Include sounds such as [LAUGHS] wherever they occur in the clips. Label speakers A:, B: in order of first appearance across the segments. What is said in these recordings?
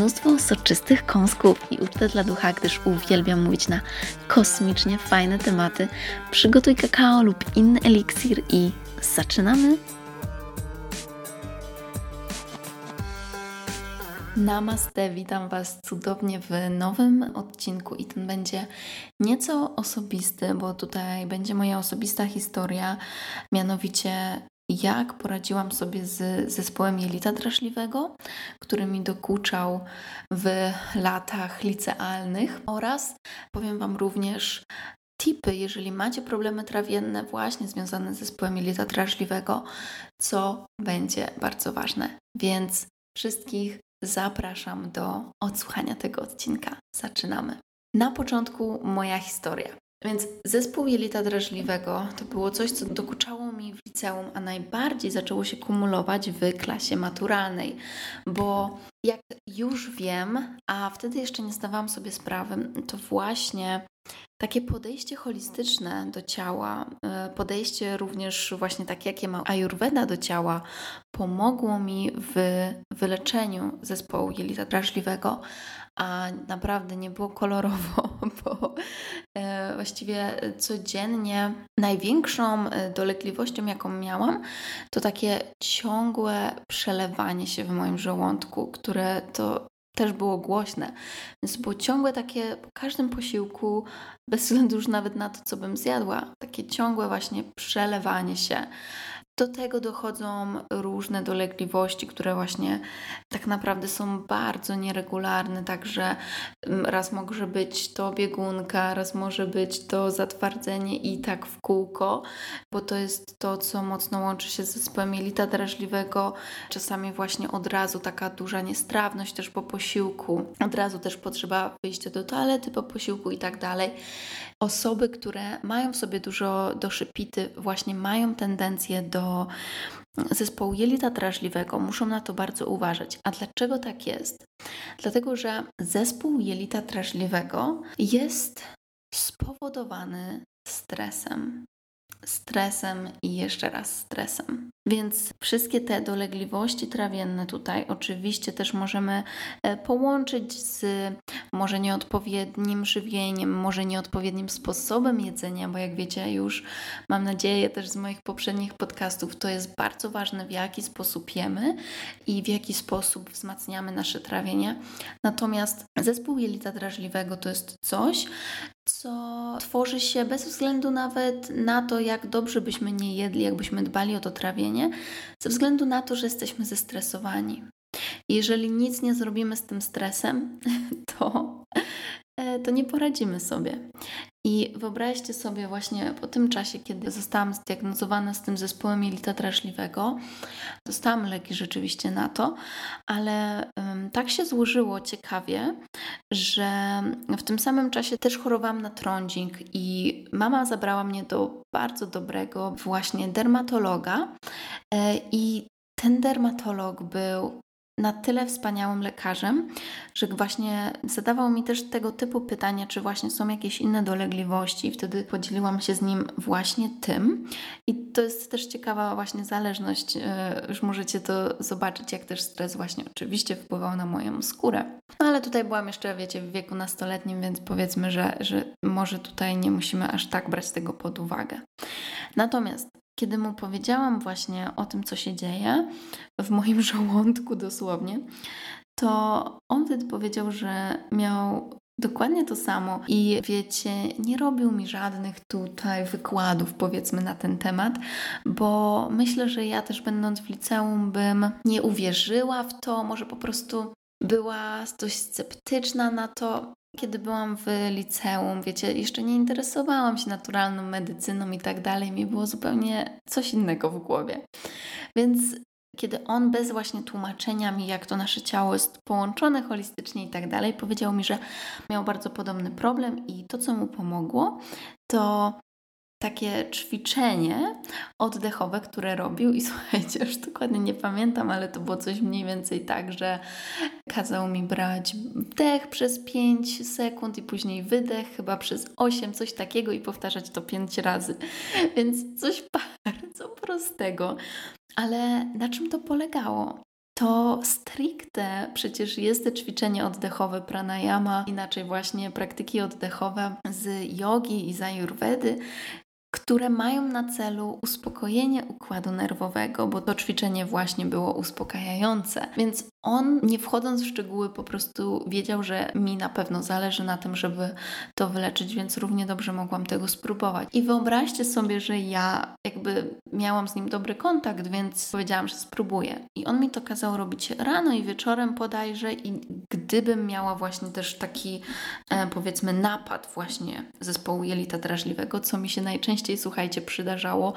A: mnóstwo soczystych kąsków i ucztę dla ducha, gdyż uwielbiam mówić na kosmicznie fajne tematy. Przygotuj kakao lub inny eliksir i zaczynamy! Namaste, witam Was cudownie w nowym odcinku i ten będzie nieco osobisty, bo tutaj będzie moja osobista historia, mianowicie jak poradziłam sobie z zespołem jelita drażliwego, który mi dokuczał w latach licealnych oraz powiem Wam również tipy, jeżeli macie problemy trawienne właśnie związane z zespołem jelita drażliwego, co będzie bardzo ważne. Więc wszystkich zapraszam do odsłuchania tego odcinka. Zaczynamy. Na początku moja historia. Więc zespół jelita drażliwego to było coś, co dokuczało mi w liceum, a najbardziej zaczęło się kumulować w klasie maturalnej, bo jak już wiem, a wtedy jeszcze nie zdawałam sobie sprawy, to właśnie takie podejście holistyczne do ciała, e, podejście również właśnie takie, jakie ma Ayurveda do ciała, pomogło mi w wyleczeniu zespołu jelita drażliwego, a naprawdę nie było kolorowo, [LAUGHS] bo e, właściwie codziennie największą e, dolegliwością, jaką miałam, to takie ciągłe przelewanie się w moim żołądku, które to też było głośne. Więc było ciągłe takie po każdym posiłku, bez względu już nawet na to, co bym zjadła, takie ciągłe właśnie przelewanie się. Do tego dochodzą różne dolegliwości, które właśnie tak naprawdę są bardzo nieregularne, także mm, raz może być to biegunka, raz może być to zatwardzenie i tak w kółko, bo to jest to, co mocno łączy się z zespołem jelita drażliwego. Czasami właśnie od razu taka duża niestrawność też po posiłku, od razu też potrzeba wyjścia do toalety po posiłku i tak dalej. Osoby, które mają w sobie dużo doszypity, właśnie mają tendencję do zespołu jelita drażliwego, muszą na to bardzo uważać. A dlaczego tak jest? Dlatego, że zespół jelita drażliwego jest spowodowany stresem stresem i jeszcze raz stresem. Więc wszystkie te dolegliwości trawienne tutaj oczywiście też możemy e, połączyć z może nieodpowiednim żywieniem, może nieodpowiednim sposobem jedzenia, bo jak wiecie już mam nadzieję też z moich poprzednich podcastów, to jest bardzo ważne w jaki sposób jemy i w jaki sposób wzmacniamy nasze trawienie. Natomiast zespół jelita drażliwego to jest coś, co tworzy się bez względu nawet na to, jak dobrze byśmy nie jedli, jakbyśmy dbali o to trawienie, ze względu na to, że jesteśmy zestresowani. Jeżeli nic nie zrobimy z tym stresem, [LAUGHS] to, e, to nie poradzimy sobie. I wyobraźcie sobie właśnie po tym czasie, kiedy zostałam zdiagnozowana z tym zespołem jelita drażliwego, dostałam leki rzeczywiście na to, ale um, tak się złożyło ciekawie, że w tym samym czasie też chorowałam na trądzik i mama zabrała mnie do bardzo dobrego właśnie dermatologa e, i ten dermatolog był na tyle wspaniałym lekarzem, że właśnie zadawał mi też tego typu pytania, czy właśnie są jakieś inne dolegliwości, i wtedy podzieliłam się z nim właśnie tym. I to jest też ciekawa właśnie zależność, e, już możecie to zobaczyć, jak też stres właśnie oczywiście wpływał na moją skórę. No ale tutaj byłam jeszcze, wiecie, w wieku nastoletnim, więc powiedzmy, że, że może tutaj nie musimy aż tak brać tego pod uwagę. Natomiast kiedy mu powiedziałam właśnie o tym, co się dzieje w moim [LAUGHS] żołądku dosłownie, to on wtedy powiedział, że miał dokładnie to samo i wiecie, nie robił mi żadnych tutaj wykładów, powiedzmy, na ten temat, bo myślę, że ja też będąc w liceum bym nie uwierzyła w to, może po prostu była dość sceptyczna na to, kiedy byłam w liceum, wiecie, jeszcze nie interesowałam się naturalną medycyną i tak dalej, mi było zupełnie coś innego w głowie. Więc kiedy on bez właśnie tłumaczenia mi, jak to nasze ciało jest połączone holistycznie i tak dalej, powiedział mi, że miał bardzo podobny problem i to, co mu pomogło, to takie ćwiczenie oddechowe, które robił i [LAUGHS] słuchajcie, już dokładnie nie pamiętam, ale to było coś mniej więcej tak, że kazał mi brać wdech przez 5 sekund i później wydech chyba przez 8, coś takiego i powtarzać to 5 razy. [LAUGHS] Więc coś bardzo prostego. Ale na czym to polegało? to stricte przecież jest ćwiczenie oddechowe pranayama, inaczej właśnie praktyki oddechowe z jogi i z ayurvedy, które mają na celu uspokojenie układu nerwowego, bo to ćwiczenie właśnie było uspokajające. Więc on, nie wchodząc w szczegóły, po prostu wiedział, że mi na pewno zależy na tym, żeby to wyleczyć, więc równie dobrze mogłam tego spróbować. I wyobraźcie sobie, że ja jakby miałam z nim dobry kontakt, więc powiedziałam, że spróbuję. I on mi to kazał robić rano i wieczorem podajże i gdybym miała właśnie też taki e, powiedzmy napad właśnie zespołu jelita drażliwego, co mi się najczęściej, słuchajcie, przydarzało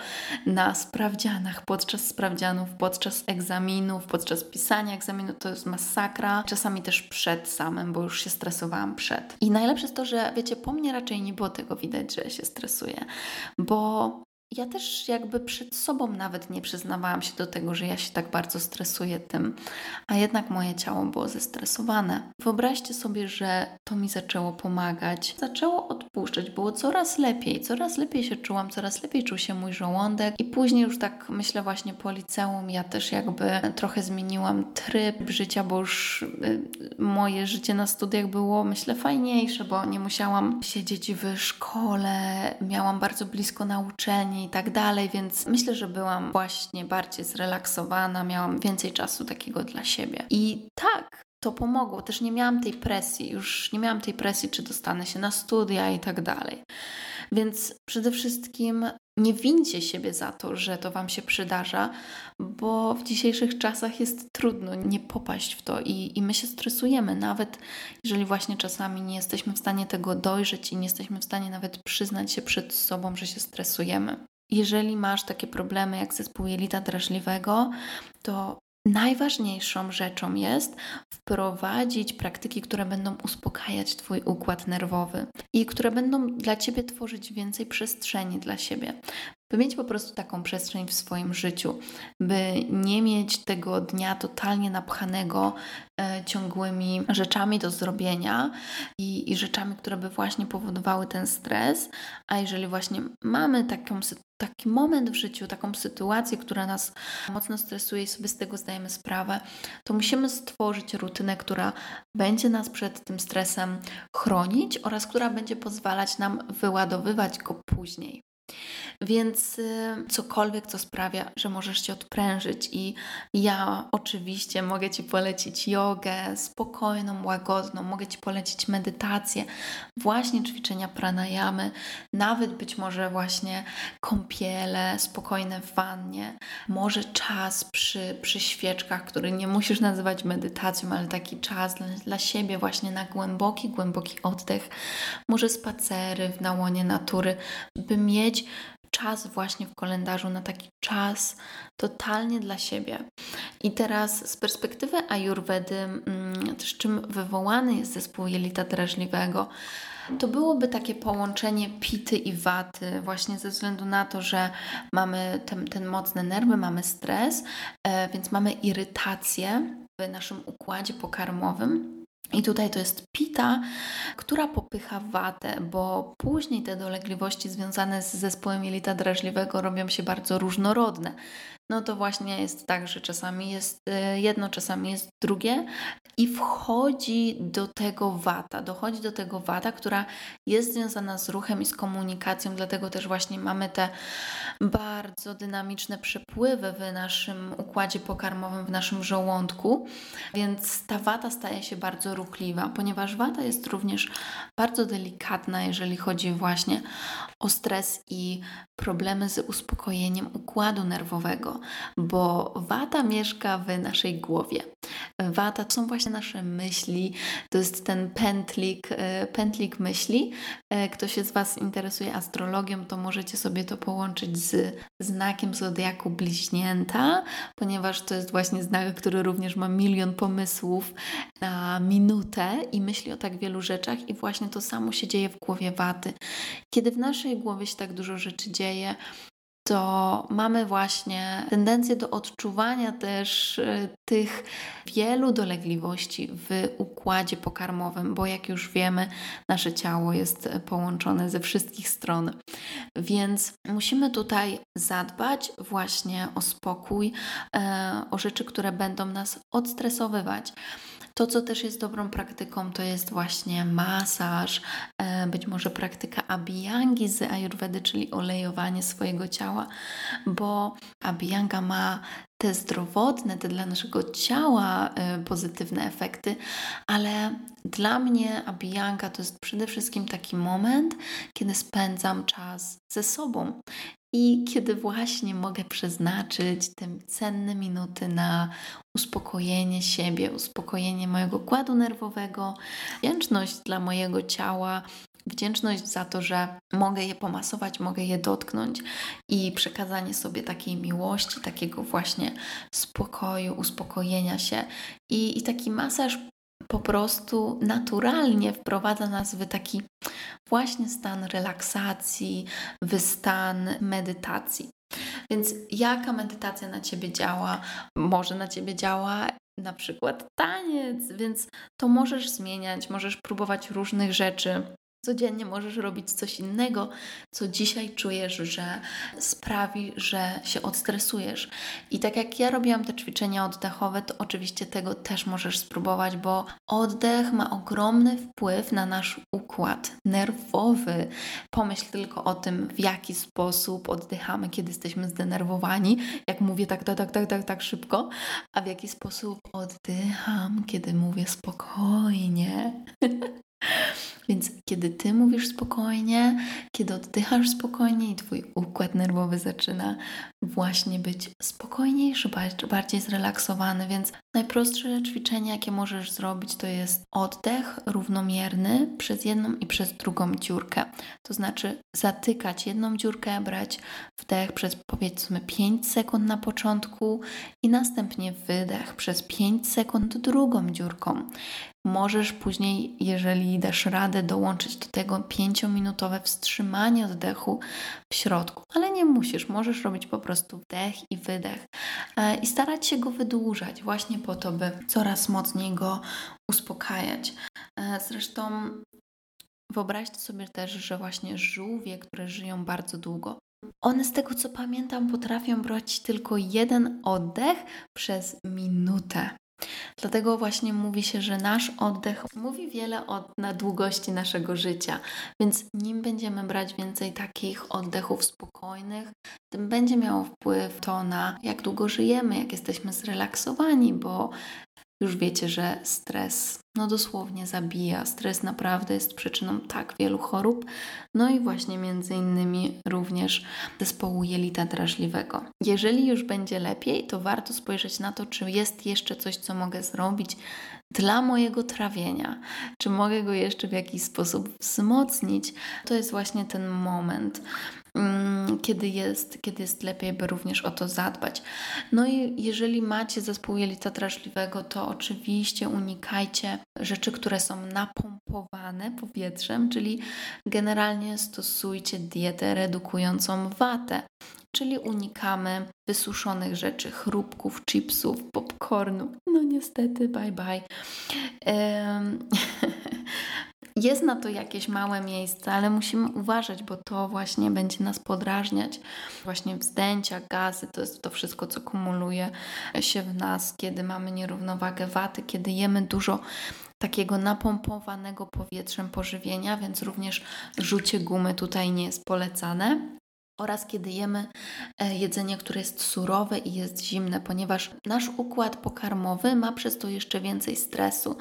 A: na sprawdzianach, podczas sprawdzianów, podczas egzaminów, podczas pisania egzaminu, to jest masakra. Czasami też przed samym, bo już się stresowałam przed. I najlepsze jest to, że wiecie, po mnie raczej nie było tego widać, że się stresuję, bo ja też jakby przed sobą nawet nie przyznawałam się do tego, że ja się tak bardzo stresuję tym, a jednak moje ciało było zestresowane. Wyobraźcie sobie, że to mi zaczęło pomagać, zaczęło odpuszczać, było coraz lepiej, coraz lepiej się czułam, coraz lepiej czuł się mój żołądek. I później już tak myślę właśnie po liceum, ja też jakby trochę zmieniłam tryb życia, bo już y, moje życie na studiach było myślę fajniejsze, bo nie musiałam siedzieć w szkole, miałam bardzo blisko nauczenie i tak dalej, więc myślę, że byłam właśnie bardziej zrelaksowana, miałam więcej czasu takiego dla siebie. I tak, to pomogło. Też nie miałam tej presji, już nie miałam tej presji, czy dostanę się na studia i tak dalej. Więc przede wszystkim nie wincie siebie za to, że to Wam się przydarza, bo w dzisiejszych czasach jest trudno nie popaść w to i, i my się stresujemy, nawet jeżeli właśnie czasami nie jesteśmy w stanie tego dojrzeć i nie jesteśmy w stanie nawet przyznać się przed sobą, że się stresujemy. Jeżeli masz takie problemy jak zespół jelita drażliwego, to najważniejszą rzeczą jest wprowadzić praktyki, które będą uspokajać Twój układ nerwowy i które będą dla Ciebie tworzyć więcej przestrzeni dla siebie by mieć po prostu taką przestrzeń w swoim życiu, by nie mieć tego dnia totalnie napchanego e, ciągłymi rzeczami do zrobienia i, i rzeczami, które by właśnie powodowały ten stres. A jeżeli właśnie mamy taką taki moment w życiu, taką sytuację, która nas mocno stresuje i sobie z tego zdajemy sprawę, to musimy stworzyć rutynę, która będzie nas przed tym stresem chronić oraz która będzie pozwalać nam wyładowywać go później. Więc y, cokolwiek, co sprawia, że możesz się odprężyć, i ja oczywiście mogę Ci polecić jogę spokojną, łagodną, mogę Ci polecić medytację, właśnie ćwiczenia pranayamy, nawet być może właśnie kąpiele spokojne w wannie, może czas przy, przy świeczkach, który nie musisz nazywać medytacją, ale taki czas dla, dla siebie, właśnie na głęboki, głęboki oddech, może spacery w nałonie natury, by mieć czas właśnie w kalendarzu na taki czas totalnie dla siebie. I teraz z perspektywy Ayurvedy, mm, też czym wywołany jest zespół jelita drażliwego, to byłoby takie połączenie pity i waty, właśnie ze względu na to, że mamy ten, ten mocne nerwy, mamy stres, e, więc mamy irytację w naszym układzie pokarmowym. I tutaj to jest pita, która popycha watę, bo później te dolegliwości związane z zespołem jelita drażliwego robią się bardzo różnorodne no to właśnie jest tak, że czasami jest y, jedno, czasami jest drugie i wchodzi do tego wata, dochodzi do tego wata, która jest związana z ruchem i z komunikacją, dlatego też właśnie mamy te bardzo dynamiczne przepływy w naszym układzie pokarmowym, w naszym żołądku, więc ta wata staje się bardzo ruchliwa, ponieważ wata jest również bardzo delikatna, jeżeli chodzi właśnie o stres i problemy z uspokojeniem układu nerwowego. Bo wata mieszka w naszej głowie. Wata to są właśnie nasze myśli, to jest ten pętlik, e, pętlik myśli. E, kto się z Was interesuje astrologią, to możecie sobie to połączyć z znakiem zodiaku bliźnięta, ponieważ to jest właśnie znak, który również ma milion pomysłów na minutę i myśli o tak wielu rzeczach, i właśnie to samo się dzieje w głowie waty. Kiedy w naszej głowie się tak dużo rzeczy dzieje, to mamy właśnie tendencję do odczuwania też y, tych wielu dolegliwości w układzie pokarmowym, bo jak już wiemy, nasze ciało jest połączone ze wszystkich stron. Więc musimy tutaj zadbać właśnie o spokój, e, o rzeczy, które będą nas odstresowywać. To, co też jest dobrą praktyką, to jest właśnie masaż, e, być może praktyka abiyangi z ayurvedy, czyli olejowanie swojego ciała, bo abiyanga ma te zdrowotne, te dla naszego ciała e, pozytywne efekty, ale dla mnie abiyanga to jest przede wszystkim taki moment, kiedy spędzam czas ze sobą i kiedy właśnie mogę przeznaczyć te cenne minuty na uspokojenie siebie, uspokojenie mojego układu nerwowego, wdzięczność dla mojego ciała, wdzięczność za to, że mogę je pomasować, mogę je dotknąć i przekazanie sobie takiej miłości, takiego właśnie spokoju, uspokojenia się. I, i taki masaż po prostu naturalnie wprowadza nas w taki właśnie stan relaksacji, w stan medytacji. Więc jaka medytacja na ciebie działa? Może na ciebie działa na przykład taniec, więc to możesz zmieniać, możesz próbować różnych rzeczy. Codziennie możesz robić coś innego, co dzisiaj czujesz, że sprawi, że się odstresujesz. I tak jak ja robiłam te ćwiczenia oddechowe, to oczywiście tego też możesz spróbować, bo oddech ma ogromny wpływ na nasz układ nerwowy. Pomyśl tylko o tym, w jaki sposób oddychamy, kiedy jesteśmy zdenerwowani. Jak mówię tak, tak, tak, tak, tak, tak szybko, a w jaki sposób oddycham, kiedy mówię spokojnie. [LAUGHS] [LAUGHS] Więc kiedy ty mówisz spokojnie, kiedy oddychasz spokojnie i twój układ nerwowy zaczyna właśnie być spokojniejszy, bardziej zrelaksowany, więc najprostsze ćwiczenie, jakie możesz zrobić, to jest oddech równomierny przez jedną i przez drugą dziurkę. To znaczy zatykać jedną dziurkę, brać wdech przez powiedzmy 5 sekund na początku i następnie wydech przez 5 sekund drugą dziurką. Możesz później, jeżeli dasz radę, dołączyć do tego pięciominutowe wstrzymanie oddechu w środku, ale nie musisz, możesz robić po prostu wdech i wydech e, i starać się go wydłużać, właśnie po to, by coraz mocniej go uspokajać. E, zresztą wyobraźcie sobie też, że właśnie żółwie, które żyją bardzo długo, one z tego co pamiętam potrafią brać tylko jeden oddech przez minutę. Dlatego właśnie mówi się, że nasz oddech mówi wiele o, na długości naszego życia, więc nim będziemy brać więcej takich oddechów spokojnych, tym będzie miało wpływ to na jak długo żyjemy, jak jesteśmy zrelaksowani, bo już wiecie, że stres no dosłownie zabija. Stres naprawdę jest przyczyną tak wielu chorób, no i właśnie między innymi również zespołu jelita drażliwego. Jeżeli już będzie lepiej, to warto spojrzeć na to, czy jest jeszcze coś, co mogę zrobić dla mojego trawienia, czy mogę go jeszcze w jakiś sposób wzmocnić. To jest właśnie ten moment. Mm, kiedy jest, kiedy jest lepiej, by również o to zadbać. No i jeżeli macie zespół jelita drażliwego, to oczywiście unikajcie rzeczy, które są napompowane powietrzem, czyli generalnie stosujcie dietę redukującą watę. Czyli unikamy wysuszonych rzeczy, chrupków, chipsów, popcornu. No niestety, bye bye. [LAUGHS] Jest na to jakieś małe miejsce, ale musimy uważać, bo to właśnie będzie nas podrażniać. Właśnie wzdęcia, gazy to jest to wszystko, co kumuluje się w nas, kiedy mamy nierównowagę waty, kiedy jemy dużo takiego napompowanego powietrzem pożywienia, więc również rzucie gumy tutaj nie jest polecane oraz kiedy jemy e, jedzenie, które jest surowe i jest zimne, ponieważ nasz układ pokarmowy ma przez to jeszcze więcej stresu.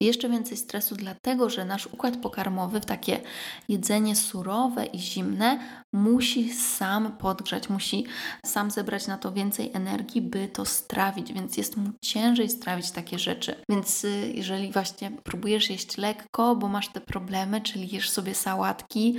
A: Jeszcze więcej stresu, dlatego że nasz układ pokarmowy w takie jedzenie surowe i zimne musi sam podgrzać, musi sam zebrać na to więcej energii, by to strawić, więc jest mu ciężej strawić takie rzeczy. Więc y, jeżeli właśnie próbujesz jeść lekko, bo masz te problemy, czyli jesz sobie sałatki,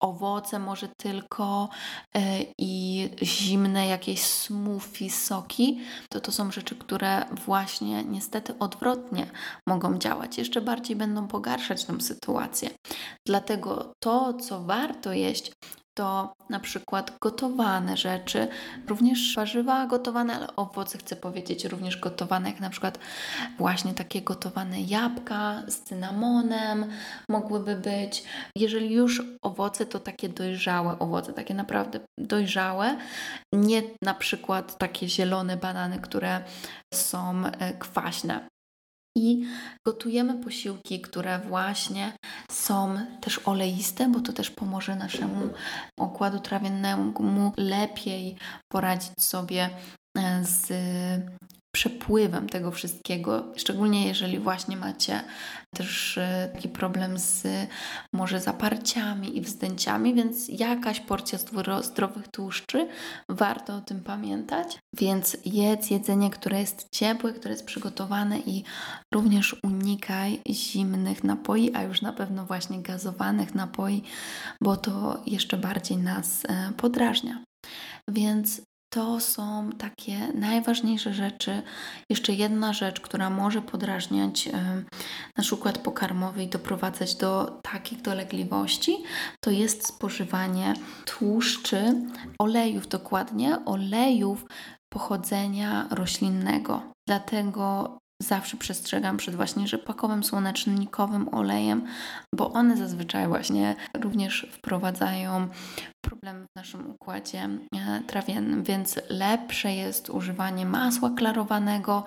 A: owoce może tylko yy, i zimne jakieś smoothie, soki, to to są rzeczy, które właśnie niestety odwrotnie mogą działać. Jeszcze bardziej będą pogarszać tę sytuację. Dlatego to, co warto jeść, to na przykład gotowane rzeczy, również warzywa gotowane, ale owoce chcę powiedzieć, również gotowane, jak na przykład właśnie takie gotowane jabłka z cynamonem mogłyby być. Jeżeli już owoce, to takie dojrzałe owoce, takie naprawdę dojrzałe, nie na przykład takie zielone banany, które są e, kwaśne i gotujemy posiłki, które właśnie są też oleiste, bo to też pomoże naszemu układu trawiennemu lepiej poradzić sobie e, z przepływem tego wszystkiego, szczególnie jeżeli właśnie macie też e, taki problem z może zaparciami i wzdęciami, więc jakaś porcja zdrowych tłuszczy, warto o tym pamiętać. Więc jedz jedzenie, które jest ciepłe, które jest przygotowane i również unikaj zimnych napoi, a już na pewno właśnie gazowanych napoi, bo to jeszcze bardziej nas e, podrażnia. Więc to są takie najważniejsze rzeczy. Jeszcze jedna rzecz, która może podrażniać nasz układ pokarmowy i doprowadzać do takich dolegliwości, to jest spożywanie tłuszczy, olejów dokładnie, olejów pochodzenia roślinnego. Dlatego zawsze przestrzegam przed właśnie rzepakowym, słonecznikowym olejem, bo one zazwyczaj właśnie również wprowadzają problemy w naszym układzie e, trawiennym, więc lepsze jest używanie masła klarowanego,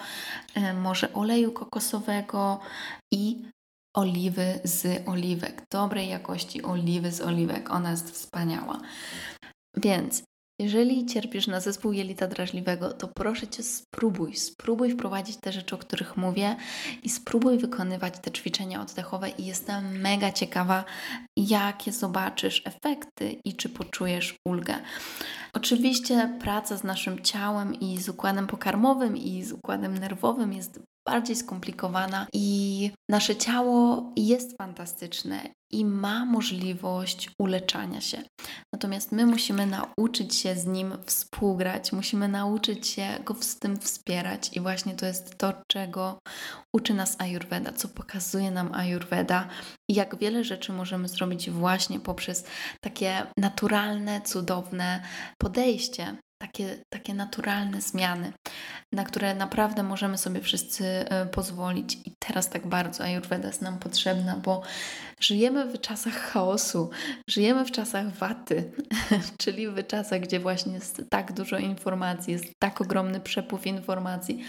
A: e, może oleju kokosowego i oliwy z oliwek, dobrej jakości oliwy z oliwek. Ona jest wspaniała. Więc jeżeli cierpisz na zespół jelita drażliwego, to proszę Cię spróbuj, spróbuj wprowadzić te rzeczy, o których mówię i spróbuj wykonywać te ćwiczenia oddechowe i jestem mega ciekawa, jakie zobaczysz efekty i czy poczujesz ulgę. Oczywiście praca z naszym ciałem i z układem pokarmowym i z układem nerwowym jest bardziej skomplikowana i nasze ciało jest fantastyczne i ma możliwość uleczania się. Natomiast my musimy nauczyć się z nim współgrać, musimy nauczyć się go z tym wspierać i właśnie to jest to, czego uczy nas Ayurveda, co pokazuje nam Ayurveda i jak wiele rzeczy możemy zrobić właśnie poprzez takie naturalne, cudowne podejście takie, takie naturalne zmiany, na które naprawdę możemy sobie wszyscy e, pozwolić. I teraz tak bardzo Ayurveda jest nam potrzebna, bo żyjemy w czasach chaosu, żyjemy w czasach waty, [LAUGHS] czyli w czasach, gdzie właśnie jest tak dużo informacji, jest tak ogromny przepływ informacji,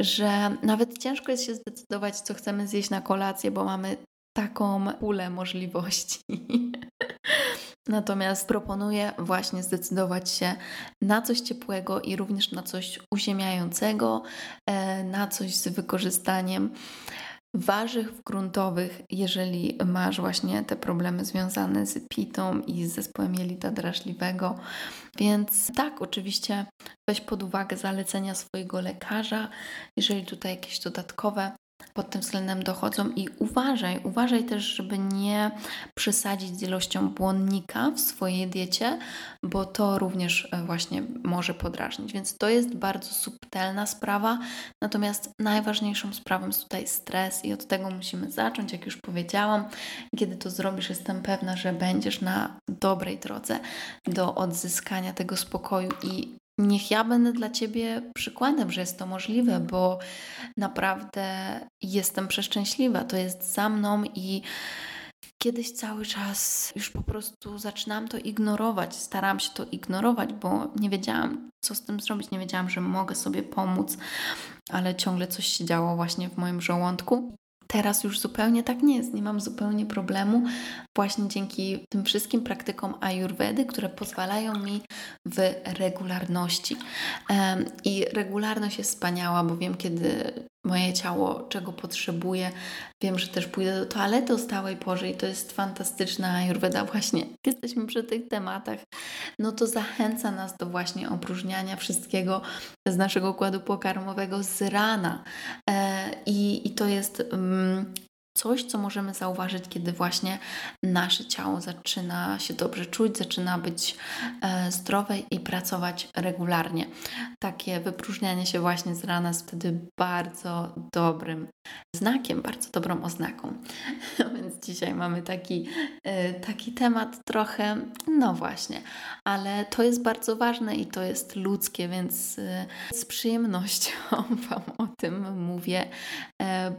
A: że nawet ciężko jest się zdecydować, co chcemy zjeść na kolację, bo mamy taką pulę możliwości. [LAUGHS] Natomiast proponuję właśnie zdecydować się na coś ciepłego i również na coś uziemiającego, e, na coś z wykorzystaniem warzyw gruntowych, jeżeli masz właśnie te problemy związane z pitą i z zespołem jelita drażliwego. Więc tak, oczywiście weź pod uwagę zalecenia swojego lekarza, jeżeli tutaj jakieś dodatkowe pod tym względem dochodzą i uważaj, uważaj też, żeby nie przesadzić z ilością błonnika w swojej diecie, bo to również e, właśnie może podrażnić. Więc to jest bardzo subtelna sprawa, natomiast najważniejszą sprawą jest tutaj stres i od tego musimy zacząć, jak już powiedziałam. Kiedy to zrobisz, jestem pewna, że będziesz na dobrej drodze do odzyskania tego spokoju i niech ja będę dla Ciebie przykładem, że jest to możliwe, bo naprawdę jestem przeszczęśliwa. To jest za mną i kiedyś cały czas już po prostu zaczynam to ignorować. Staram się to ignorować, bo nie wiedziałam, co z tym zrobić. Nie wiedziałam, że mogę sobie pomóc, ale ciągle coś się działo właśnie w moim żołądku. Teraz już zupełnie tak nie jest, nie mam zupełnie problemu, właśnie dzięki tym wszystkim praktykom ayurvedy, które pozwalają mi w regularności. I regularność jest wspaniała, bo wiem, kiedy moje ciało, czego potrzebuje. Wiem, że też pójdę do toalety o stałej porze i to jest fantastyczna Ayurveda właśnie. Jesteśmy przy tych tematach, no to zachęca nas do właśnie opróżniania wszystkiego z naszego układu pokarmowego z rana. I, i to jest mm, coś, co możemy zauważyć, kiedy właśnie nasze ciało zaczyna się dobrze czuć, zaczyna być e, zdrowe i pracować regularnie. Takie wypróżnianie się właśnie z rana jest wtedy bardzo dobrym znakiem, bardzo dobrą oznaką. [LAUGHS] Więc dzisiaj mamy taki, e, taki temat trochę, no właśnie, ale to jest bardzo ważne i to jest ludzkie, więc e, z przyjemnością [LAUGHS] Wam o tym mówię,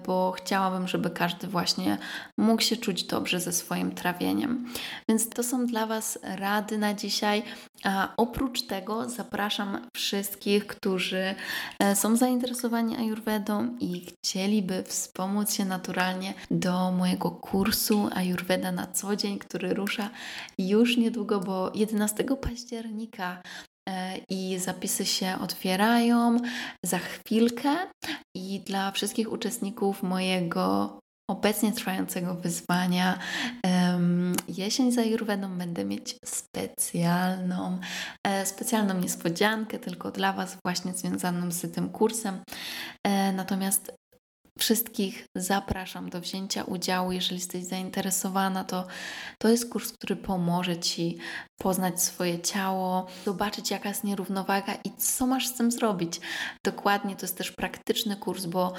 A: bo chciałabym, żeby każdy właśnie mógł się czuć dobrze ze swoim trawieniem. Więc to są dla Was rady na dzisiaj. A oprócz tego zapraszam wszystkich, którzy e, są zainteresowani Ayurvedą i chcieliby wspomóc się naturalnie do mojego kursu Ayurveda na co dzień, który rusza już niedługo, bo 11 października e, i zapisy się otwierają za chwilkę. I dla wszystkich uczestników mojego obecnie trwającego wyzwania jesień za Jurwedą będę mieć specjalną, e, specjalną niespodziankę tylko dla Was właśnie związaną z tym kursem. E, natomiast Wszystkich zapraszam do wzięcia udziału. Jeżeli jesteś zainteresowana, to to jest kurs, który pomoże Ci poznać swoje ciało, zobaczyć, jaka jest nierównowaga i co masz z tym zrobić. Dokładnie to jest też praktyczny kurs, bo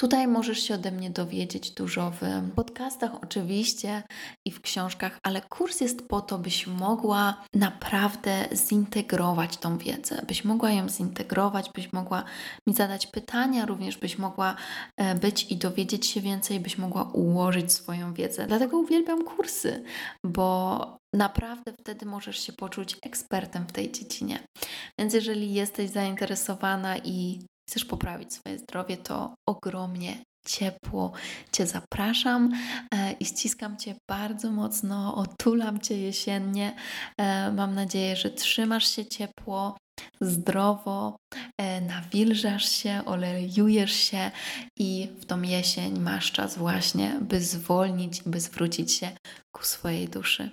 A: Tutaj możesz się ode mnie dowiedzieć dużo w podcastach, oczywiście i w książkach, ale kurs jest po to, byś mogła naprawdę zintegrować tą wiedzę, byś mogła ją zintegrować, byś mogła mi zadać pytania, również byś mogła e, być i dowiedzieć się więcej, byś mogła ułożyć swoją wiedzę. Dlatego uwielbiam kursy, bo naprawdę wtedy możesz się poczuć ekspertem w tej dziedzinie. Więc jeżeli jesteś zainteresowana i chcesz poprawić swoje zdrowie, to ogromnie ciepło Cię zapraszam e, i ściskam Cię bardzo mocno, otulam Cię jesiennie. E, mam nadzieję, że trzymasz się ciepło, zdrowo, e, nawilżasz się, olejujesz się i w tą jesień masz czas właśnie, by zwolnić, by zwrócić się ku swojej duszy.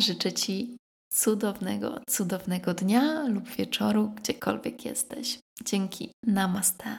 A: Życzę Ci cudownego, cudownego dnia lub wieczoru, gdziekolwiek jesteś. Dzięki. Namaste.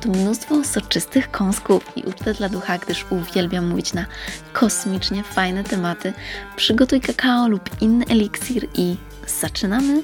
A: tu mnóstwo soczystych kąsków i ucztę dla ducha, gdyż uwielbiam mówić na kosmicznie fajne tematy. Przygotuj kakao lub inny eliksir i zaczynamy!